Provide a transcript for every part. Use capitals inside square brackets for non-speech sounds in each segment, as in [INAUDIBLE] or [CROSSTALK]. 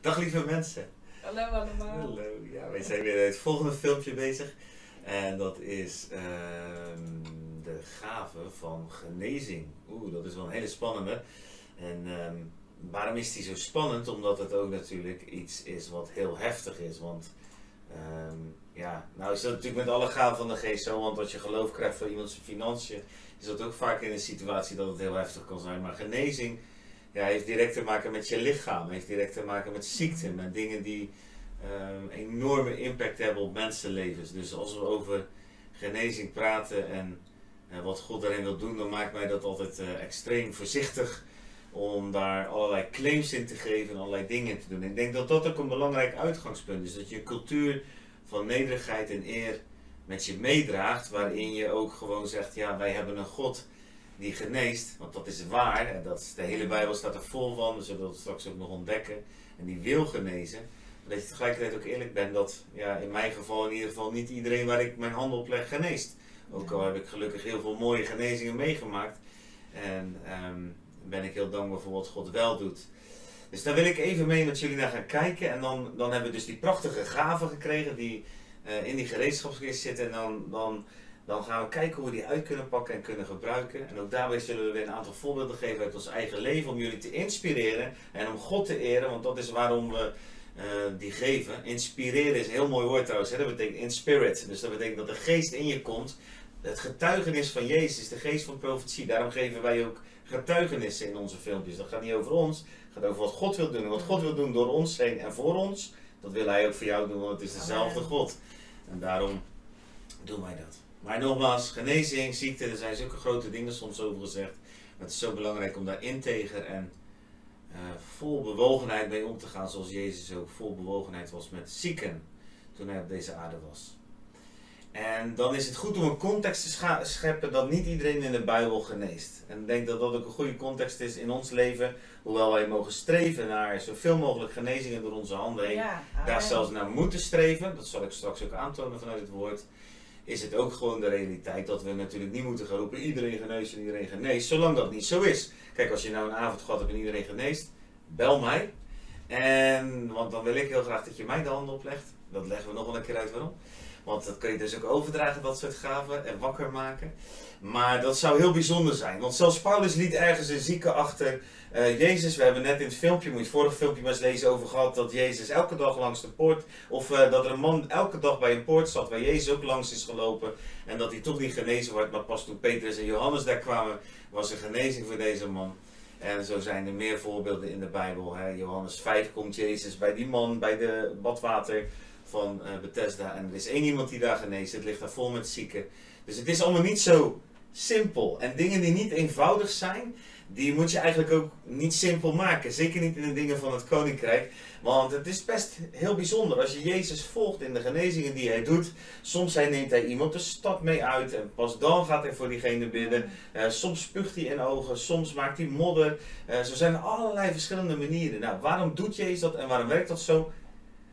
Dag lieve mensen. Hallo allemaal. Hallo. Ja, wij zijn weer het volgende filmpje bezig. En dat is ehm, de gave van genezing. Oeh, dat is wel een hele spannende. En ehm, waarom is die zo spannend? Omdat het ook natuurlijk iets is wat heel heftig is. Want ehm, ja, nou is dat natuurlijk met alle gaven van de geest zo. Want als je geloof krijgt voor iemand zijn financiën, is dat ook vaak in een situatie dat het heel heftig kan zijn. Maar genezing ja, heeft direct te maken met je lichaam, heeft direct te maken met ziekte, met dingen die um, enorme impact hebben op mensenlevens. Dus als we over genezing praten en uh, wat God daarin wil doen, dan maakt mij dat altijd uh, extreem voorzichtig om daar allerlei claims in te geven en allerlei dingen te doen. Ik denk dat dat ook een belangrijk uitgangspunt is, dat je cultuur van nederigheid en eer met je meedraagt, waarin je ook gewoon zegt, ja, wij hebben een God die geneest, want dat is waar, en dat de hele Bijbel staat er vol van, we zullen dat straks ook nog ontdekken, en die wil genezen. Maar dat je tegelijkertijd ook eerlijk bent dat, ja, in mijn geval in ieder geval, niet iedereen waar ik mijn hand op leg geneest. Ook al heb ik gelukkig heel veel mooie genezingen meegemaakt. En um, ben ik heel dankbaar voor wat God wel doet. Dus daar wil ik even mee met jullie naar gaan kijken. En dan, dan hebben we dus die prachtige gaven gekregen die uh, in die gereedschapskist zitten. En dan, dan dan gaan we kijken hoe we die uit kunnen pakken en kunnen gebruiken. En ook daarbij zullen we weer een aantal voorbeelden geven uit ons eigen leven om jullie te inspireren en om God te eren, want dat is waarom we uh, die geven. Inspireren is een heel mooi woord trouwens, hè? dat betekent in spirit. Dus dat betekent dat de geest in je komt. Het getuigenis van Jezus de geest van profetie. Daarom geven wij ook getuigenissen in onze filmpjes. Dat gaat niet over ons, het gaat over wat God wil doen. En wat God wil doen door ons heen en voor ons, dat wil Hij ook voor jou doen, want het is dezelfde God. En daarom doen wij dat. Maar nogmaals, genezing, ziekte, er zijn zulke grote dingen soms over gezegd. Maar het is zo belangrijk om daar integer en uh, vol bewogenheid mee om te gaan. Zoals Jezus ook vol bewogenheid was met zieken toen hij op deze aarde was. En dan is het goed om een context te scheppen dat niet iedereen in de Bijbel geneest. En ik denk dat dat ook een goede context is in ons leven. Hoewel wij mogen streven naar zoveel mogelijk genezingen door onze handen heen. Ja, daar zelfs naar moeten streven. Dat zal ik straks ook aantonen vanuit het woord is het ook gewoon de realiteit dat we natuurlijk niet moeten gaan roepen iedereen geneest en iedereen geneest, zolang dat niet zo is. Kijk, als je nou een avond gehad hebt en iedereen geneest, bel mij. En, want dan wil ik heel graag dat je mij de handen oplegt. Dat leggen we nog wel een keer uit waarom. Want dat kun je dus ook overdragen, dat soort gaven, en wakker maken. Maar dat zou heel bijzonder zijn. Want zelfs Paulus liet ergens een zieke achter uh, Jezus. We hebben net in het filmpje, moet je het vorige filmpje maar eens lezen, over gehad dat Jezus elke dag langs de poort, of uh, dat er een man elke dag bij een poort zat waar Jezus ook langs is gelopen. En dat hij toch niet genezen wordt. Maar pas toen Petrus en Johannes daar kwamen, was er genezing voor deze man. En zo zijn er meer voorbeelden in de Bijbel. Hè. Johannes 5 komt Jezus bij die man, bij de badwater van uh, Bethesda. En er is één iemand die daar geneest. Het ligt daar vol met zieken. Dus het is allemaal niet zo simpel. En dingen die niet eenvoudig zijn, die moet je eigenlijk ook niet simpel maken. Zeker niet in de dingen van het koninkrijk. Want het is best heel bijzonder als je Jezus volgt in de genezingen die hij doet. Soms neemt hij iemand de stad mee uit en pas dan gaat hij voor diegene bidden. Uh, soms spuugt hij in ogen, soms maakt hij modder. Uh, zo zijn er allerlei verschillende manieren. Nou, waarom doet Jezus dat en waarom werkt dat zo?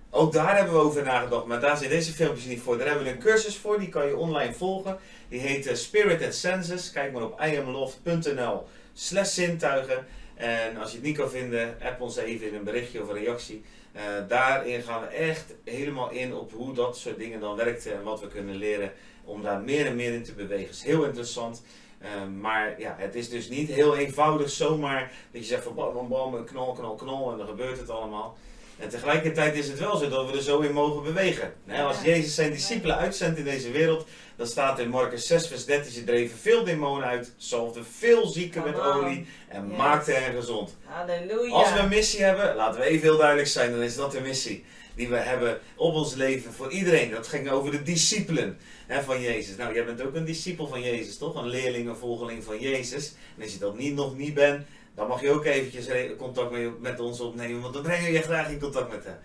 Ook daar hebben we over nagedacht, maar daar zijn deze filmpjes niet voor. Daar hebben we een cursus voor, die kan je online volgen. Die heet uh, Spirit and Senses. Kijk maar op iamloft.nl slash zintuigen. En als je het niet kan vinden, app ons even in een berichtje of een reactie. Uh, daarin gaan we echt helemaal in op hoe dat soort dingen dan werkt en wat we kunnen leren om daar meer en meer in te bewegen. is heel interessant. Uh, maar ja, het is dus niet heel eenvoudig zomaar dat je zegt van bam, bam, bam, knal, knal, knal en dan gebeurt het allemaal. En tegelijkertijd is het wel zo dat we er zo in mogen bewegen. als Jezus zijn discipelen uitzendt in deze wereld, dan staat in Marcus 6, vers 13, ze dreven veel demonen uit, zalfden veel zieken met olie en yes. maakten hen gezond. Halleluja. Als we een missie hebben, laten we even heel duidelijk zijn, dan is dat de missie die we hebben op ons leven voor iedereen. Dat ging over de discipelen hè, van Jezus. Nou, jij bent ook een discipel van Jezus, toch? Een leerling, een volgeling van Jezus. En als je dat niet, nog niet bent, dan mag je ook eventjes contact met ons opnemen, want dan brengen we je graag in contact met hem.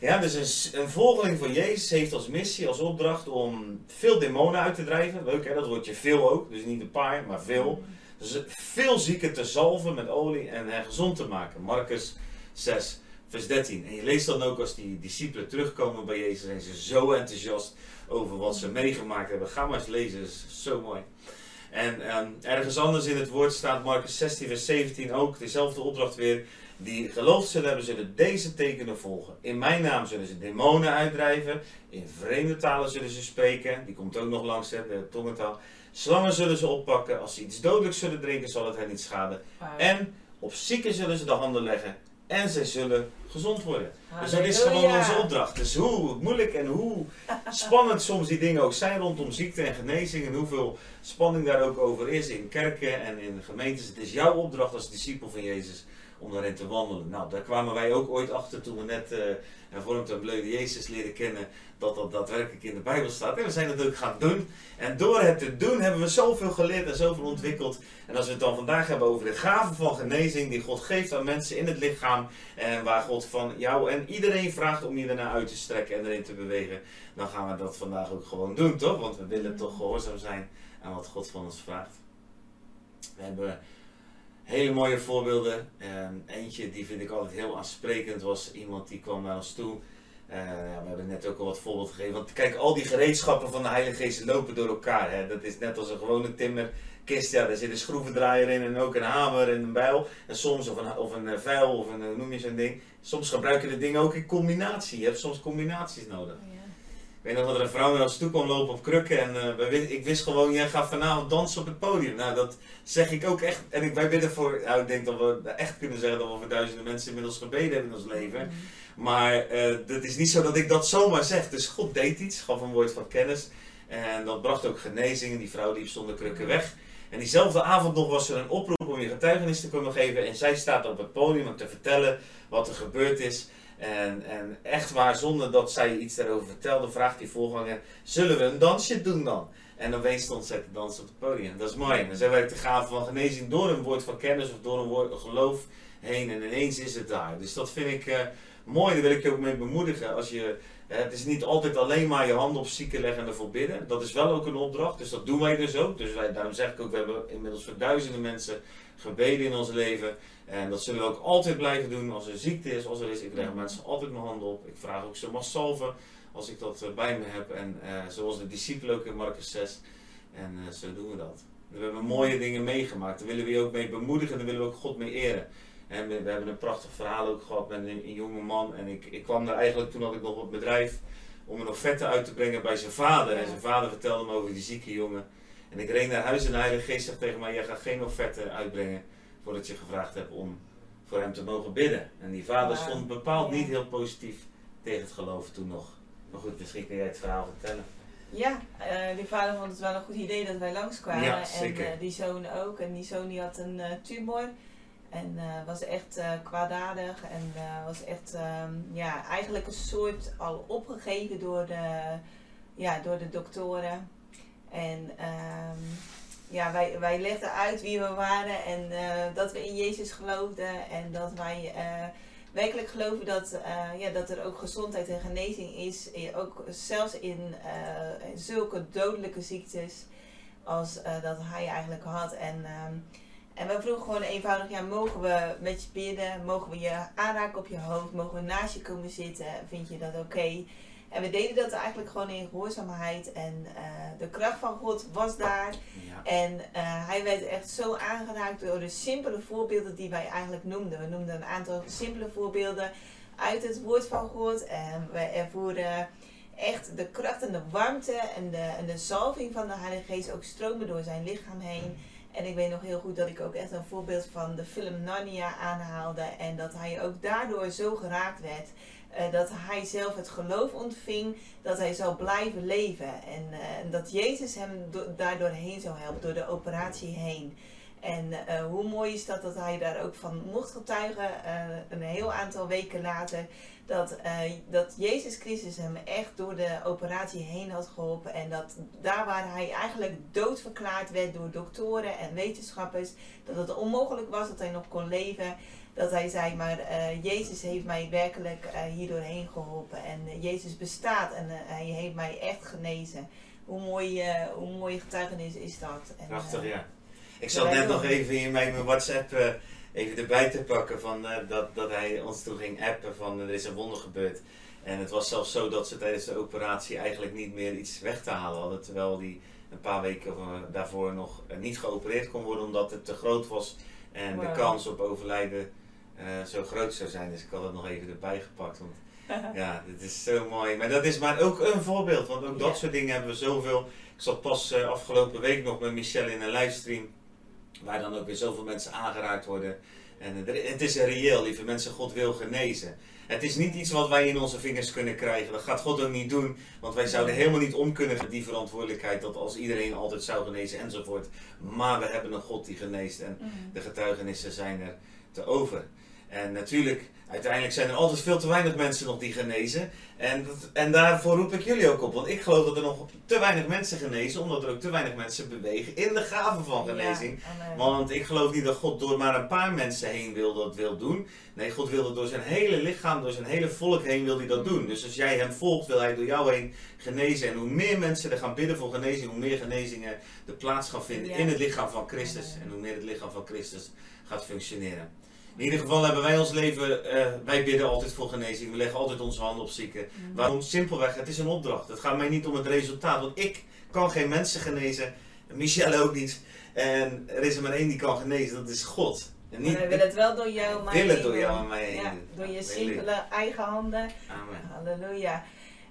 Ja, dus een, volgeling van Jezus heeft als missie, als opdracht om veel demonen uit te drijven. Leuk hè, dat woordje veel ook, dus niet een paar, maar veel. Dus veel zieken te zalven met olie en hen gezond te maken. Marcus 6, vers 13. En je leest dan ook als die discipelen terugkomen bij Jezus, zijn ze zo enthousiast over wat ze meegemaakt hebben. Ga maar eens lezen, is zo mooi. En um, ergens anders in het woord staat Marcus 16, vers 17 ook, dezelfde opdracht weer. die geloofd zullen hebben, zullen deze tekenen volgen. In mijn naam zullen ze demonen uitdrijven. In vreemde talen zullen ze spreken. Die komt ook nog langs, hè, de tongentaal. Slangen zullen ze oppakken. Als ze iets dodelijks zullen drinken, zal het hen niet schaden. En op zieken zullen ze de handen leggen. En zij zullen gezond worden. Dus dat is gewoon onze opdracht. Dus hoe moeilijk en hoe [LAUGHS] spannend soms die dingen ook zijn rondom ziekte en genezing. En hoeveel spanning daar ook over is in kerken en in gemeentes. Het is jouw opdracht als discipel van Jezus om daarin te wandelen. Nou, daar kwamen wij ook ooit achter toen we net uh, hervormd en bleude Jezus leren kennen, dat dat daadwerkelijk in de Bijbel staat. En we zijn het ook gaan doen. En door het te doen hebben we zoveel geleerd en zoveel ontwikkeld. En als we het dan vandaag hebben over de gave van genezing die God geeft aan mensen in het lichaam. En waar God van jou en iedereen vraagt om je ernaar uit te strekken en erin te bewegen. Dan gaan we dat vandaag ook gewoon doen, toch? Want we willen toch gehoorzaam zijn aan wat God van ons vraagt. We hebben hele mooie voorbeelden. eentje die vind ik altijd heel aansprekend was iemand die kwam naar ons toe. Ja, we hebben net ook al wat voorbeeld gegeven. Want kijk, al die gereedschappen van de Heilige Geest lopen door elkaar. Hè. Dat is net als een gewone timmerkist. Ja, daar zit een schroevendraaier in en ook een hamer en een bijl. En soms, of een, of een eh, vuil of een, eh, noem je zo'n ding. Soms gebruik je de dingen ook in combinatie. Je hebt soms combinaties nodig. Oh, weet nog dat er een vrouw naar ons toe kwam lopen op krukken en uh, ik wist gewoon, jij gaat vanavond dansen op het podium. Nou, dat zeg ik ook echt. En ik, wij bidden voor, nou, ik denk dat we echt kunnen zeggen dat we voor duizenden mensen inmiddels gebeden hebben in ons leven. Mm. Maar uh, het is niet zo dat ik dat zomaar zeg. Dus God deed iets, gaf een woord van kennis. En dat bracht ook genezing. Die vrouw liep zonder krukken weg. En diezelfde avond nog was er een oproep om je getuigenis te komen geven. En zij staat op het podium om te vertellen wat er gebeurd is. En, en echt waar, zonder dat zij iets daarover vertelde, vraagt die voorganger: Zullen we een dansje doen dan? En dan wees stond zij te dansen op het podium. Dat is mooi. En zij werkt de gave van genezing door een woord van kennis of door een woord geloof heen. En ineens is het daar. Dus dat vind ik uh, mooi. Daar wil ik je ook mee bemoedigen. Als je, het is niet altijd alleen maar je handen op zieken leggen en ervoor bidden. Dat is wel ook een opdracht. Dus dat doen wij dus ook. Dus wij, daarom zeg ik ook, we hebben inmiddels voor duizenden mensen gebeden in ons leven. En dat zullen we ook altijd blijven doen als er ziekte is, als er is. Ik leg mensen altijd mijn handen op. Ik vraag ook ze mag als ik dat eh, bij me heb. En uh, zoals de discipelen ook in Marcus 6. En uh, zo doen we dat. We hebben mooie dingen meegemaakt. Daar willen we je ook mee bemoedigen. Daar willen we ook God mee eren. En we, we hebben een prachtig verhaal ook gehad met een, een, jonge man. En ik, ik kwam daar eigenlijk, toen had ik nog op bedrijf, om een offerte uit te brengen bij zijn vader. En zijn vader vertelde me over die zieke jongen. En ik reed naar huis en de Heilige Geest zegt tegen mij, jij gaat geen offerte uitbrengen voordat je gevraagd hebt om voor hem te mogen bidden. En die vader stond bepaald niet heel positief tegen het geloven toen nog. Maar goed, misschien kun jij het verhaal vertellen. Ja, uh, die vader vond het wel een goed idee dat wij langskwamen. Ja, en uh, die zoon ook. En die zoon die had een uh, tumor. En was echt kwaadaardig. En was echt um, ja, eigenlijk een soort al opgegeven door de, ja, door de doktoren. En um, ja, wij, wij legden uit wie we waren en uh, dat we in Jezus geloofden en dat wij uh, werkelijk geloven dat, uh, ja, dat er ook gezondheid en genezing is, ook zelfs in zulke dodelijke ziektes als dat hij eigenlijk had. En, um, en we vroegen gewoon eenvoudig, ja, mogen we met je bidden, mogen we je aanraken op je hoofd, mogen we naast je komen zitten, vind je dat oké? Okay? En we deden dat eigenlijk gewoon in gehoorzaamheid. En uh, de kracht van God was daar. Ja. En uh, hij werd echt zo aangeraakt door de simpele voorbeelden die wij eigenlijk noemden. We noemden een aantal simpele voorbeelden uit het woord van God. En we ervoeren echt de kracht en de warmte en de, en de zalving van de Heilige Geest ook stromen door zijn lichaam heen. En ik weet nog heel goed dat ik ook echt een voorbeeld van de film Narnia aanhaalde. En dat hij ook daardoor zo geraakt werd. Uh, dat hij zelf het geloof ontving dat hij zou blijven leven. En uh, dat Jezus hem do daardoor heen zou helpen, door de operatie heen. En uh, hoe mooi is dat dat hij daar ook van mocht getuigen, een heel aantal weken later, dat, dat Jezus Christus hem echt door de operatie heen had geholpen. En dat daar waar hij eigenlijk doodverklaard werd door doktoren en wetenschappers, dat het onmogelijk was dat hij nog kon leven, dat hij zei, maar Jezus heeft mij werkelijk uh, hier doorheen geholpen. En Jezus bestaat en hij heeft mij echt genezen. Hoe mooi, hoe mooie getuigenis is dat. En, Prachtig, ja. Ik zat net nog even in mijn WhatsApp even erbij te pakken van, dat, dat hij ons toen ging appen van er is een wonder gebeurd. En het was zelfs zo dat ze tijdens de operatie eigenlijk niet meer iets weg te halen hadden. Terwijl die een paar weken daarvoor nog niet geopereerd kon worden omdat het te groot was. En de kans op overlijden zo groot zou zijn. Dus ik had het nog even erbij gepakt. Want [LAUGHS] ja, dit is zo mooi. Maar dat is maar ook een voorbeeld. Want ook dat soort dingen hebben we zoveel. Ik zat pas afgelopen week nog met Michelle in een livestream. Waar dan ook weer zoveel mensen aangeraakt worden. En het is reëel, lieve mensen. God wil genezen. Het is niet iets wat wij in onze vingers kunnen krijgen. Dat gaat God ook niet doen. Want wij zouden helemaal niet om kunnen die verantwoordelijkheid dat als iedereen altijd zou genezen enzovoort. Maar we hebben een God die geneest en mhm. de getuigenissen zijn er te over. En natuurlijk, uiteindelijk zijn er altijd veel te weinig mensen nog die genezen. En, dat, en daarvoor roep ik jullie ook op. Want ik geloof dat er nog te weinig mensen genezen, omdat er ook te weinig mensen bewegen in de gave van genezing. want ik geloof niet dat God door maar een paar mensen heen wil dat wil doen. Nee, God wil dat door zijn hele lichaam, door zijn hele volk heen wil hij dat doen. Dus als jij hem volgt, wil hij door jou heen genezen. En hoe meer mensen er gaan bidden voor genezing, hoe meer genezingen de plaats gaan vinden in het lichaam van Christus. En hoe meer het lichaam van Christus gaat functioneren. In ieder geval hebben wij ons leven, uh, wij bidden altijd voor genezing. We leggen altijd onze handen op zieken. Waarom? Simpelweg, het is een opdracht. Het gaat mij niet om het resultaat. Want ik kan geen mensen genezen. Michelle ook niet. En er is er maar één die kan genezen, dat is God. En niet, maar willen het wel door jou, maar wil het door jou en mij heen. Ja, door je simpele eigen handen. Amen. Halleluja.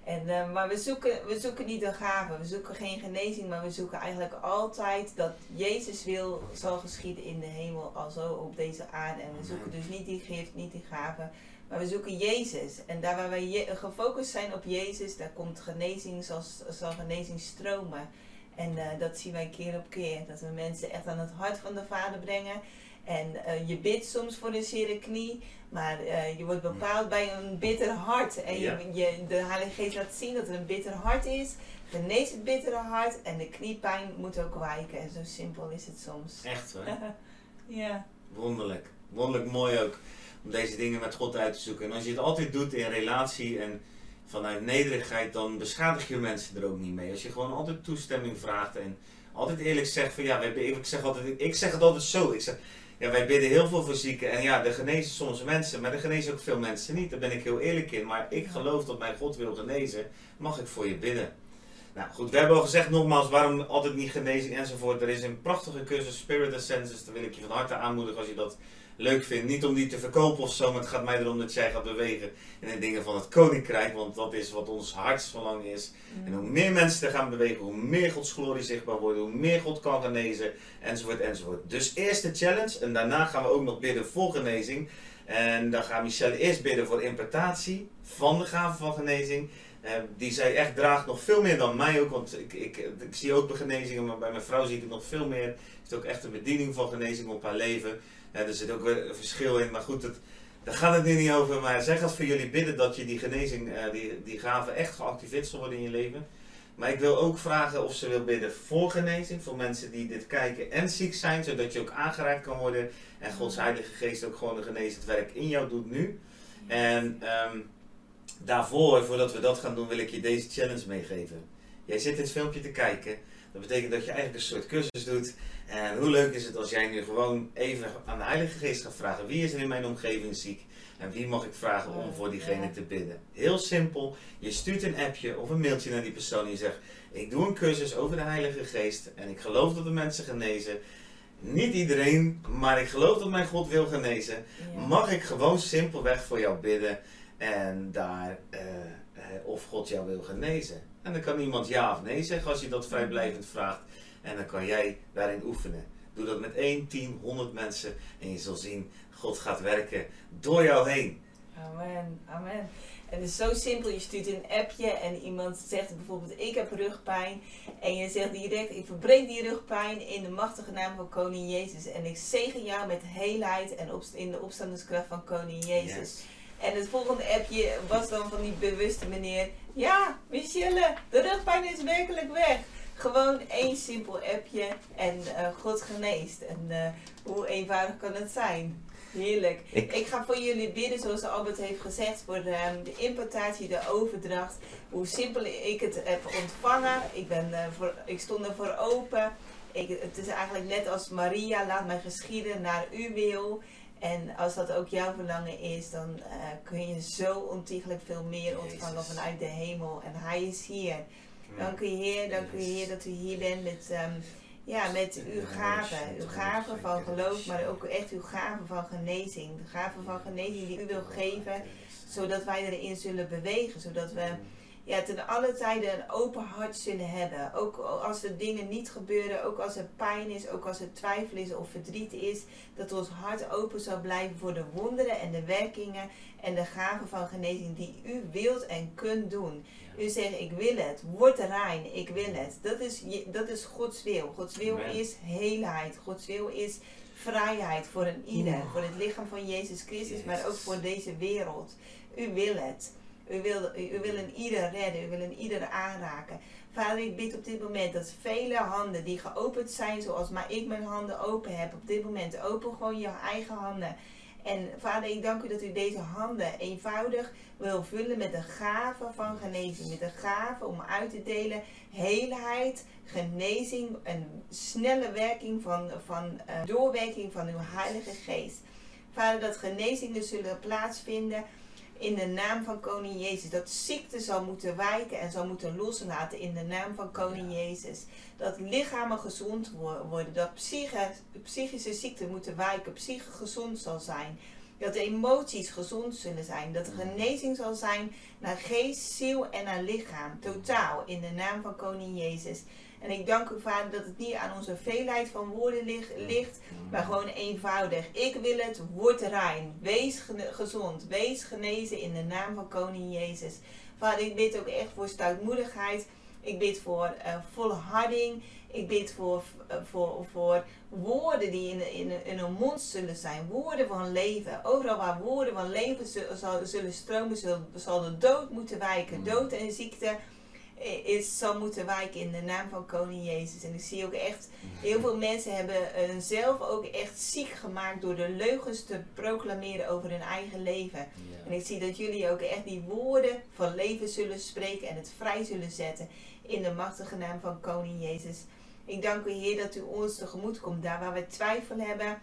En, uh, maar we zoeken, we zoeken niet een gave, we zoeken geen genezing, maar we zoeken eigenlijk altijd dat Jezus wil zal geschieden in de hemel, alzo op deze aarde. En we zoeken dus niet die gift, niet die gave, maar we zoeken Jezus. En daar waar wij gefocust zijn op Jezus, daar komt genezing, zal, zal genezing stromen. En uh, dat zien wij keer op keer, dat we mensen echt aan het hart van de Vader brengen. En uh, je bidt soms voor een zere knie, maar uh, je wordt bepaald bij een bitter hart. En je, je, de Heilige Geest laat zien dat er een bitter hart is. Genees het bittere hart en de kniepijn moet ook wijken. En zo simpel is het soms. Echt hoor. [LAUGHS] ja. Wonderlijk. Wonderlijk mooi ook om deze dingen met God uit te zoeken. En als je het altijd doet in relatie en vanuit nederigheid, dan beschadig je mensen er ook niet mee. Als je gewoon altijd toestemming vraagt en altijd eerlijk zegt van ja, ik zeg, altijd, ik zeg het altijd zo. Ik zeg, ja, wij bidden heel veel voor zieken. En ja, er genezen soms mensen, maar er genezen ook veel mensen niet. Daar ben ik heel eerlijk in. Maar ik geloof dat mijn God wil genezen. Mag ik voor je bidden? Nou goed, we hebben al gezegd nogmaals, waarom altijd niet genezing enzovoort. Er is een prachtige cursus Spirit Ascensus. Daar wil ik je van harte aanmoedigen als je dat leuk vindt. Niet om die te verkopen of zo, maar het gaat mij erom dat jij gaat bewegen in de dingen van het koninkrijk. Want dat is wat ons hartsverlangen is. En hoe meer mensen er gaan bewegen, hoe meer Gods glorie zichtbaar wordt, hoe meer God kan genezen, enzovoort, enzovoort. Dus eerst de challenge en daarna gaan we ook nog bidden voor genezing. En dan gaat Michelle eerst bidden voor interpretatie van de gave van genezing. Uh, die zij echt draagt nog veel meer dan mij ook, want ik, ik, ik zie ook bij genezingen, maar bij mijn vrouw zie ik het nog veel meer. Ze heeft ook echt een bediening van genezing op haar leven. Er zit ook weer een verschil in, maar goed, het, daar gaat het nu niet over. Maar zij gaat voor jullie bidden dat je die genezing, uh, die, die gave echt geactiveerd zal worden in je leven. Maar ik wil ook vragen of ze wil bidden voor genezing, voor mensen die dit kijken en ziek zijn, zodat je ook aangeraakt kan worden en Gods Heilige Geest ook gewoon een genezend werk in jou doet nu. En um, daarvoor, voordat we dat gaan doen, wil ik je deze challenge meegeven. Jij zit dit filmpje te kijken. Dat betekent dat je eigenlijk een soort cursus doet. En hoe leuk is het als jij nu gewoon even aan de Heilige Geest gaat vragen: wie is er in mijn omgeving ziek? En wie mag ik vragen om voor diegene te bidden? Heel simpel. Je stuurt een appje of een mailtje naar die persoon en je zegt: Ik doe een cursus over de Heilige Geest en ik geloof dat de mensen genezen. Niet iedereen, maar ik geloof dat mijn God wil genezen. Mag ik gewoon simpelweg voor jou bidden? En daar, uh, of God jou wil genezen. En dan kan iemand ja of nee zeggen als je dat vrijblijvend vraagt. En dan kan jij daarin oefenen. Doe dat met 1, 10, 100 mensen. En je zal zien, God gaat werken door jou heen. Amen, amen. En het is zo simpel, je stuurt een appje en iemand zegt bijvoorbeeld ik heb rugpijn. En je zegt direct ik verbreek die rugpijn in de machtige naam van koning Jezus. En ik zegen jou met heelheid en in de opstandingskracht van koning Jezus. En het volgende appje was dan van die bewuste meneer. Ja, Michelle, de rugpijn is werkelijk weg. Gewoon één simpel appje en uh, God geneest. En uh, hoe eenvoudig kan het zijn? Heerlijk. Ik, ga voor jullie bidden, zoals Albert heeft gezegd, voor de, ehm, de importatie, de overdracht. Hoe simpel ik het heb ontvangen. Ik, ben, uh, voor, ik stond ervoor open. Ik, het is eigenlijk net als Maria, laat mij geschieden naar uw wil. En als dat ook jouw verlangen is, dan uh, kun je zo ontiegelijk veel meer ontvangen vanuit de hemel. En Hij is hier. Dank u Heer, dank u Heer dat u hier bent met um, Ja, met uw gaven. Uw gaven van geloof, maar ook echt uw gaven van genezing. De gaven van genezing die u wil geven, zodat wij erin zullen bewegen. Zodat we ja, ten alle tijden een open hart zullen hebben. Ook als er dingen niet gebeuren, ook als er pijn is, ook als er twijfel is of verdriet is. Dat ons hart open zal blijven voor de wonderen en de werkingen en de gaven van genezing die u wilt en kunt doen. U zegt, ik wil het. Word rein. Ik wil het. Dat is, dat is Gods wil. Gods wil is heelheid. Gods wil is vrijheid voor een ieder. Voor het lichaam van Jezus Christus, maar ook voor deze wereld. U wil het. U wil, u wil een ieder redden. U wil een ieder aanraken. Vader, ik bid op dit moment dat vele handen die geopend zijn, zoals maar ik mijn handen open heb, op dit moment open gewoon je eigen handen. En vader, ik dank u dat u deze handen eenvoudig wil vullen met de gave van genezing. Met de gave om uit te delen heelheid, genezing, een snelle werking van, van uh, doorwerking van uw Heilige Geest. Vader, dat genezingen zullen plaatsvinden in de naam van Koning Jezus. Dat ziekte zal moeten wijken en zal moeten loslaten in de naam van Koning Jezus. Dat lichamen gezond worden, dat psychische ziekte moeten wijken, psyche gezond zal zijn. Dat de emoties gezond zullen zijn. Dat er genezing zal zijn naar geest, ziel en naar lichaam. Totaal in de naam van Koning Jezus. En ik dank u, Vader, dat het niet aan onze veelheid van woorden ligt, maar gewoon eenvoudig. Ik wil het, word rein. Wees gezond. Wees genezen in de naam van Koning Jezus. Vader, ik bid ook echt voor stoutmoedigheid. Ik bid voor uh, volharding. Ik bid voor, voor, voor woorden die in, in, in een mond zullen zijn. Woorden van leven. Overal waar woorden van leven zullen, zullen stromen, zal, zal de dood moeten wijken. Mm. Dood en ziekte is, zal moeten wijken in de naam van Koning Jezus. En ik zie ook echt, heel veel mensen hebben zelf ook echt ziek gemaakt door de leugens te proclameren over hun eigen leven. En ik zie dat jullie ook echt die woorden van leven zullen spreken en het vrij zullen zetten in de machtige naam van Koning Jezus. Ik dank u Heer dat u ons tegemoet komt daar waar we twijfel hebben.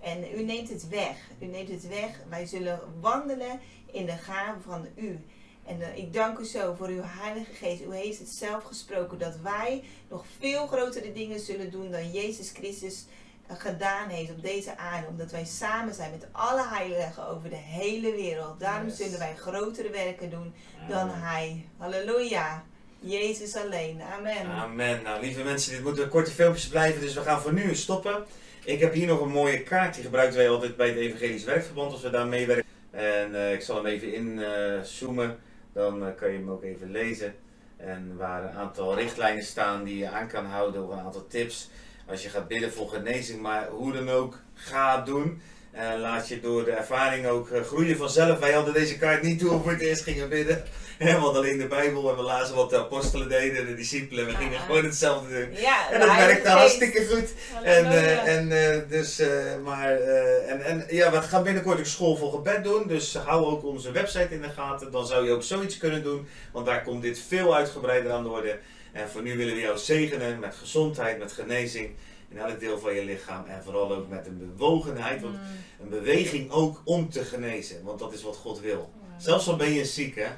En u neemt het weg. U neemt het weg. Wij zullen wandelen in de gave van u. En uh, ik dank u zo voor uw Heilige Geest. U heeft het zelf gesproken dat wij nog veel grotere dingen zullen doen dan Jezus Christus uh, gedaan heeft op deze aarde. Omdat wij samen zijn met alle heiligen over de hele wereld. Daarom yes. zullen wij grotere werken doen dan Hij. Halleluja. Jezus alleen. Amen. Amen. Nou, lieve mensen, dit moeten korte filmpjes blijven, dus we gaan voor nu stoppen. Ik heb hier nog een mooie kaart, die gebruiken wij altijd bij het Evangelisch Werkverband als we daar meewerken. En uh, ik zal hem even inzoomen dan uh, kan je hem ook even lezen. En waar een aantal richtlijnen staan die je aan kan houden, of een aantal tips. Als je gaat bidden voor genezing, maar hoe dan ook, ga doen. En laat je door de ervaring ook uh, groeien vanzelf. Wij hadden deze kaart niet toen we het eerst gingen bidden. Want alleen de Bijbel en we lazen wat de apostelen deden, de discipelen. We gingen gewoon hetzelfde doen. Ja, en dat werkte hartstikke goed. En, uh, en uh, dus, uh, maar, en, en ja, we gaan binnenkort een school voor gebed doen. Dus hou ook onze website in de gaten. Dan zou je ook zoiets kunnen doen. Want daar komt dit veel uitgebreider aan de orde. En voor nu willen we jou zegenen met gezondheid, met genezing in elk deel van je lichaam. En vooral ook met een bewogenheid, want een beweging ook om te genezen. Want dat is wat God wil. Zelfs al ben je ziek, hè.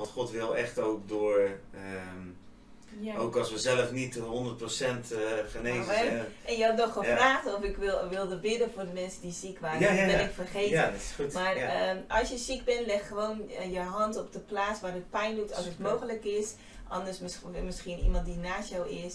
Want God wil echt ook door, um, ja. ook als we zelf niet 100% uh, genezen zijn. En je had nog gevraagd ja. of ik wil, wilde bidden voor de mensen die ziek waren. Ja, dat ben ik vergeten. Ja, dat is goed. Maar um, als je ziek bent, leg gewoon uh, je hand op de plaats waar het pijn doet als het mogelijk is. Anders misschien, misschien iemand die naast jou is.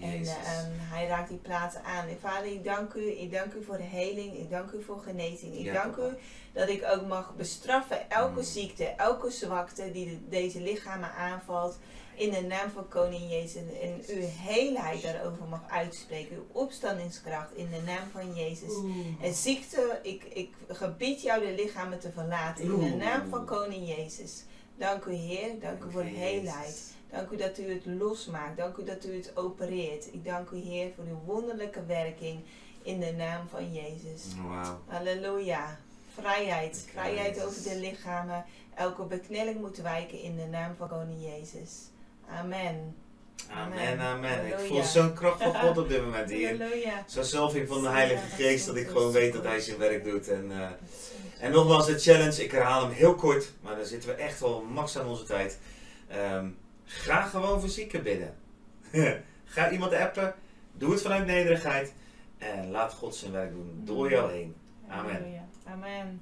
En uh, um, hij raakt die plaatsen aan. En vader, ik dank u. Ik dank u voor de heling. Ik dank u voor genezing. Ik ja, dank u dat ik ook mag bestraffen elke mm. ziekte, elke zwakte die de, deze lichamen aanvalt. In de naam van Koning Jezus. En uw heelheid daarover mag uitspreken. Uw opstandingskracht in de naam van Jezus. Oeh. En ziekte, ik, ik gebied jou de lichamen te verlaten. In de naam van Koning Jezus. Dank u Heer. Dank u voor de heelheid. Dank u dat u het losmaakt. Dank u dat u het opereert. Ik dank u Heer voor uw wonderlijke werking in de naam van Jezus. Wow. Halleluja. Vrijheid. Vrijheid over de lichamen. Elke beknelling moet wijken in de naam van Koning Jezus. Amen. Amen, amen. Ik voel zo'n kracht van God op dit moment hier. Zo'n zalving van de Heilige Geest dat ik gewoon weet dat Hij zijn werk doet. En, uh, en nogmaals, de challenge, ik herhaal hem heel kort, maar dan zitten we echt wel max aan onze tijd. Um, Ga gewoon voor zieken bidden. [LAUGHS] Ga iemand appen. Doe het vanuit nederigheid en laat God zijn werk doen door jou heen. Amen. Amen.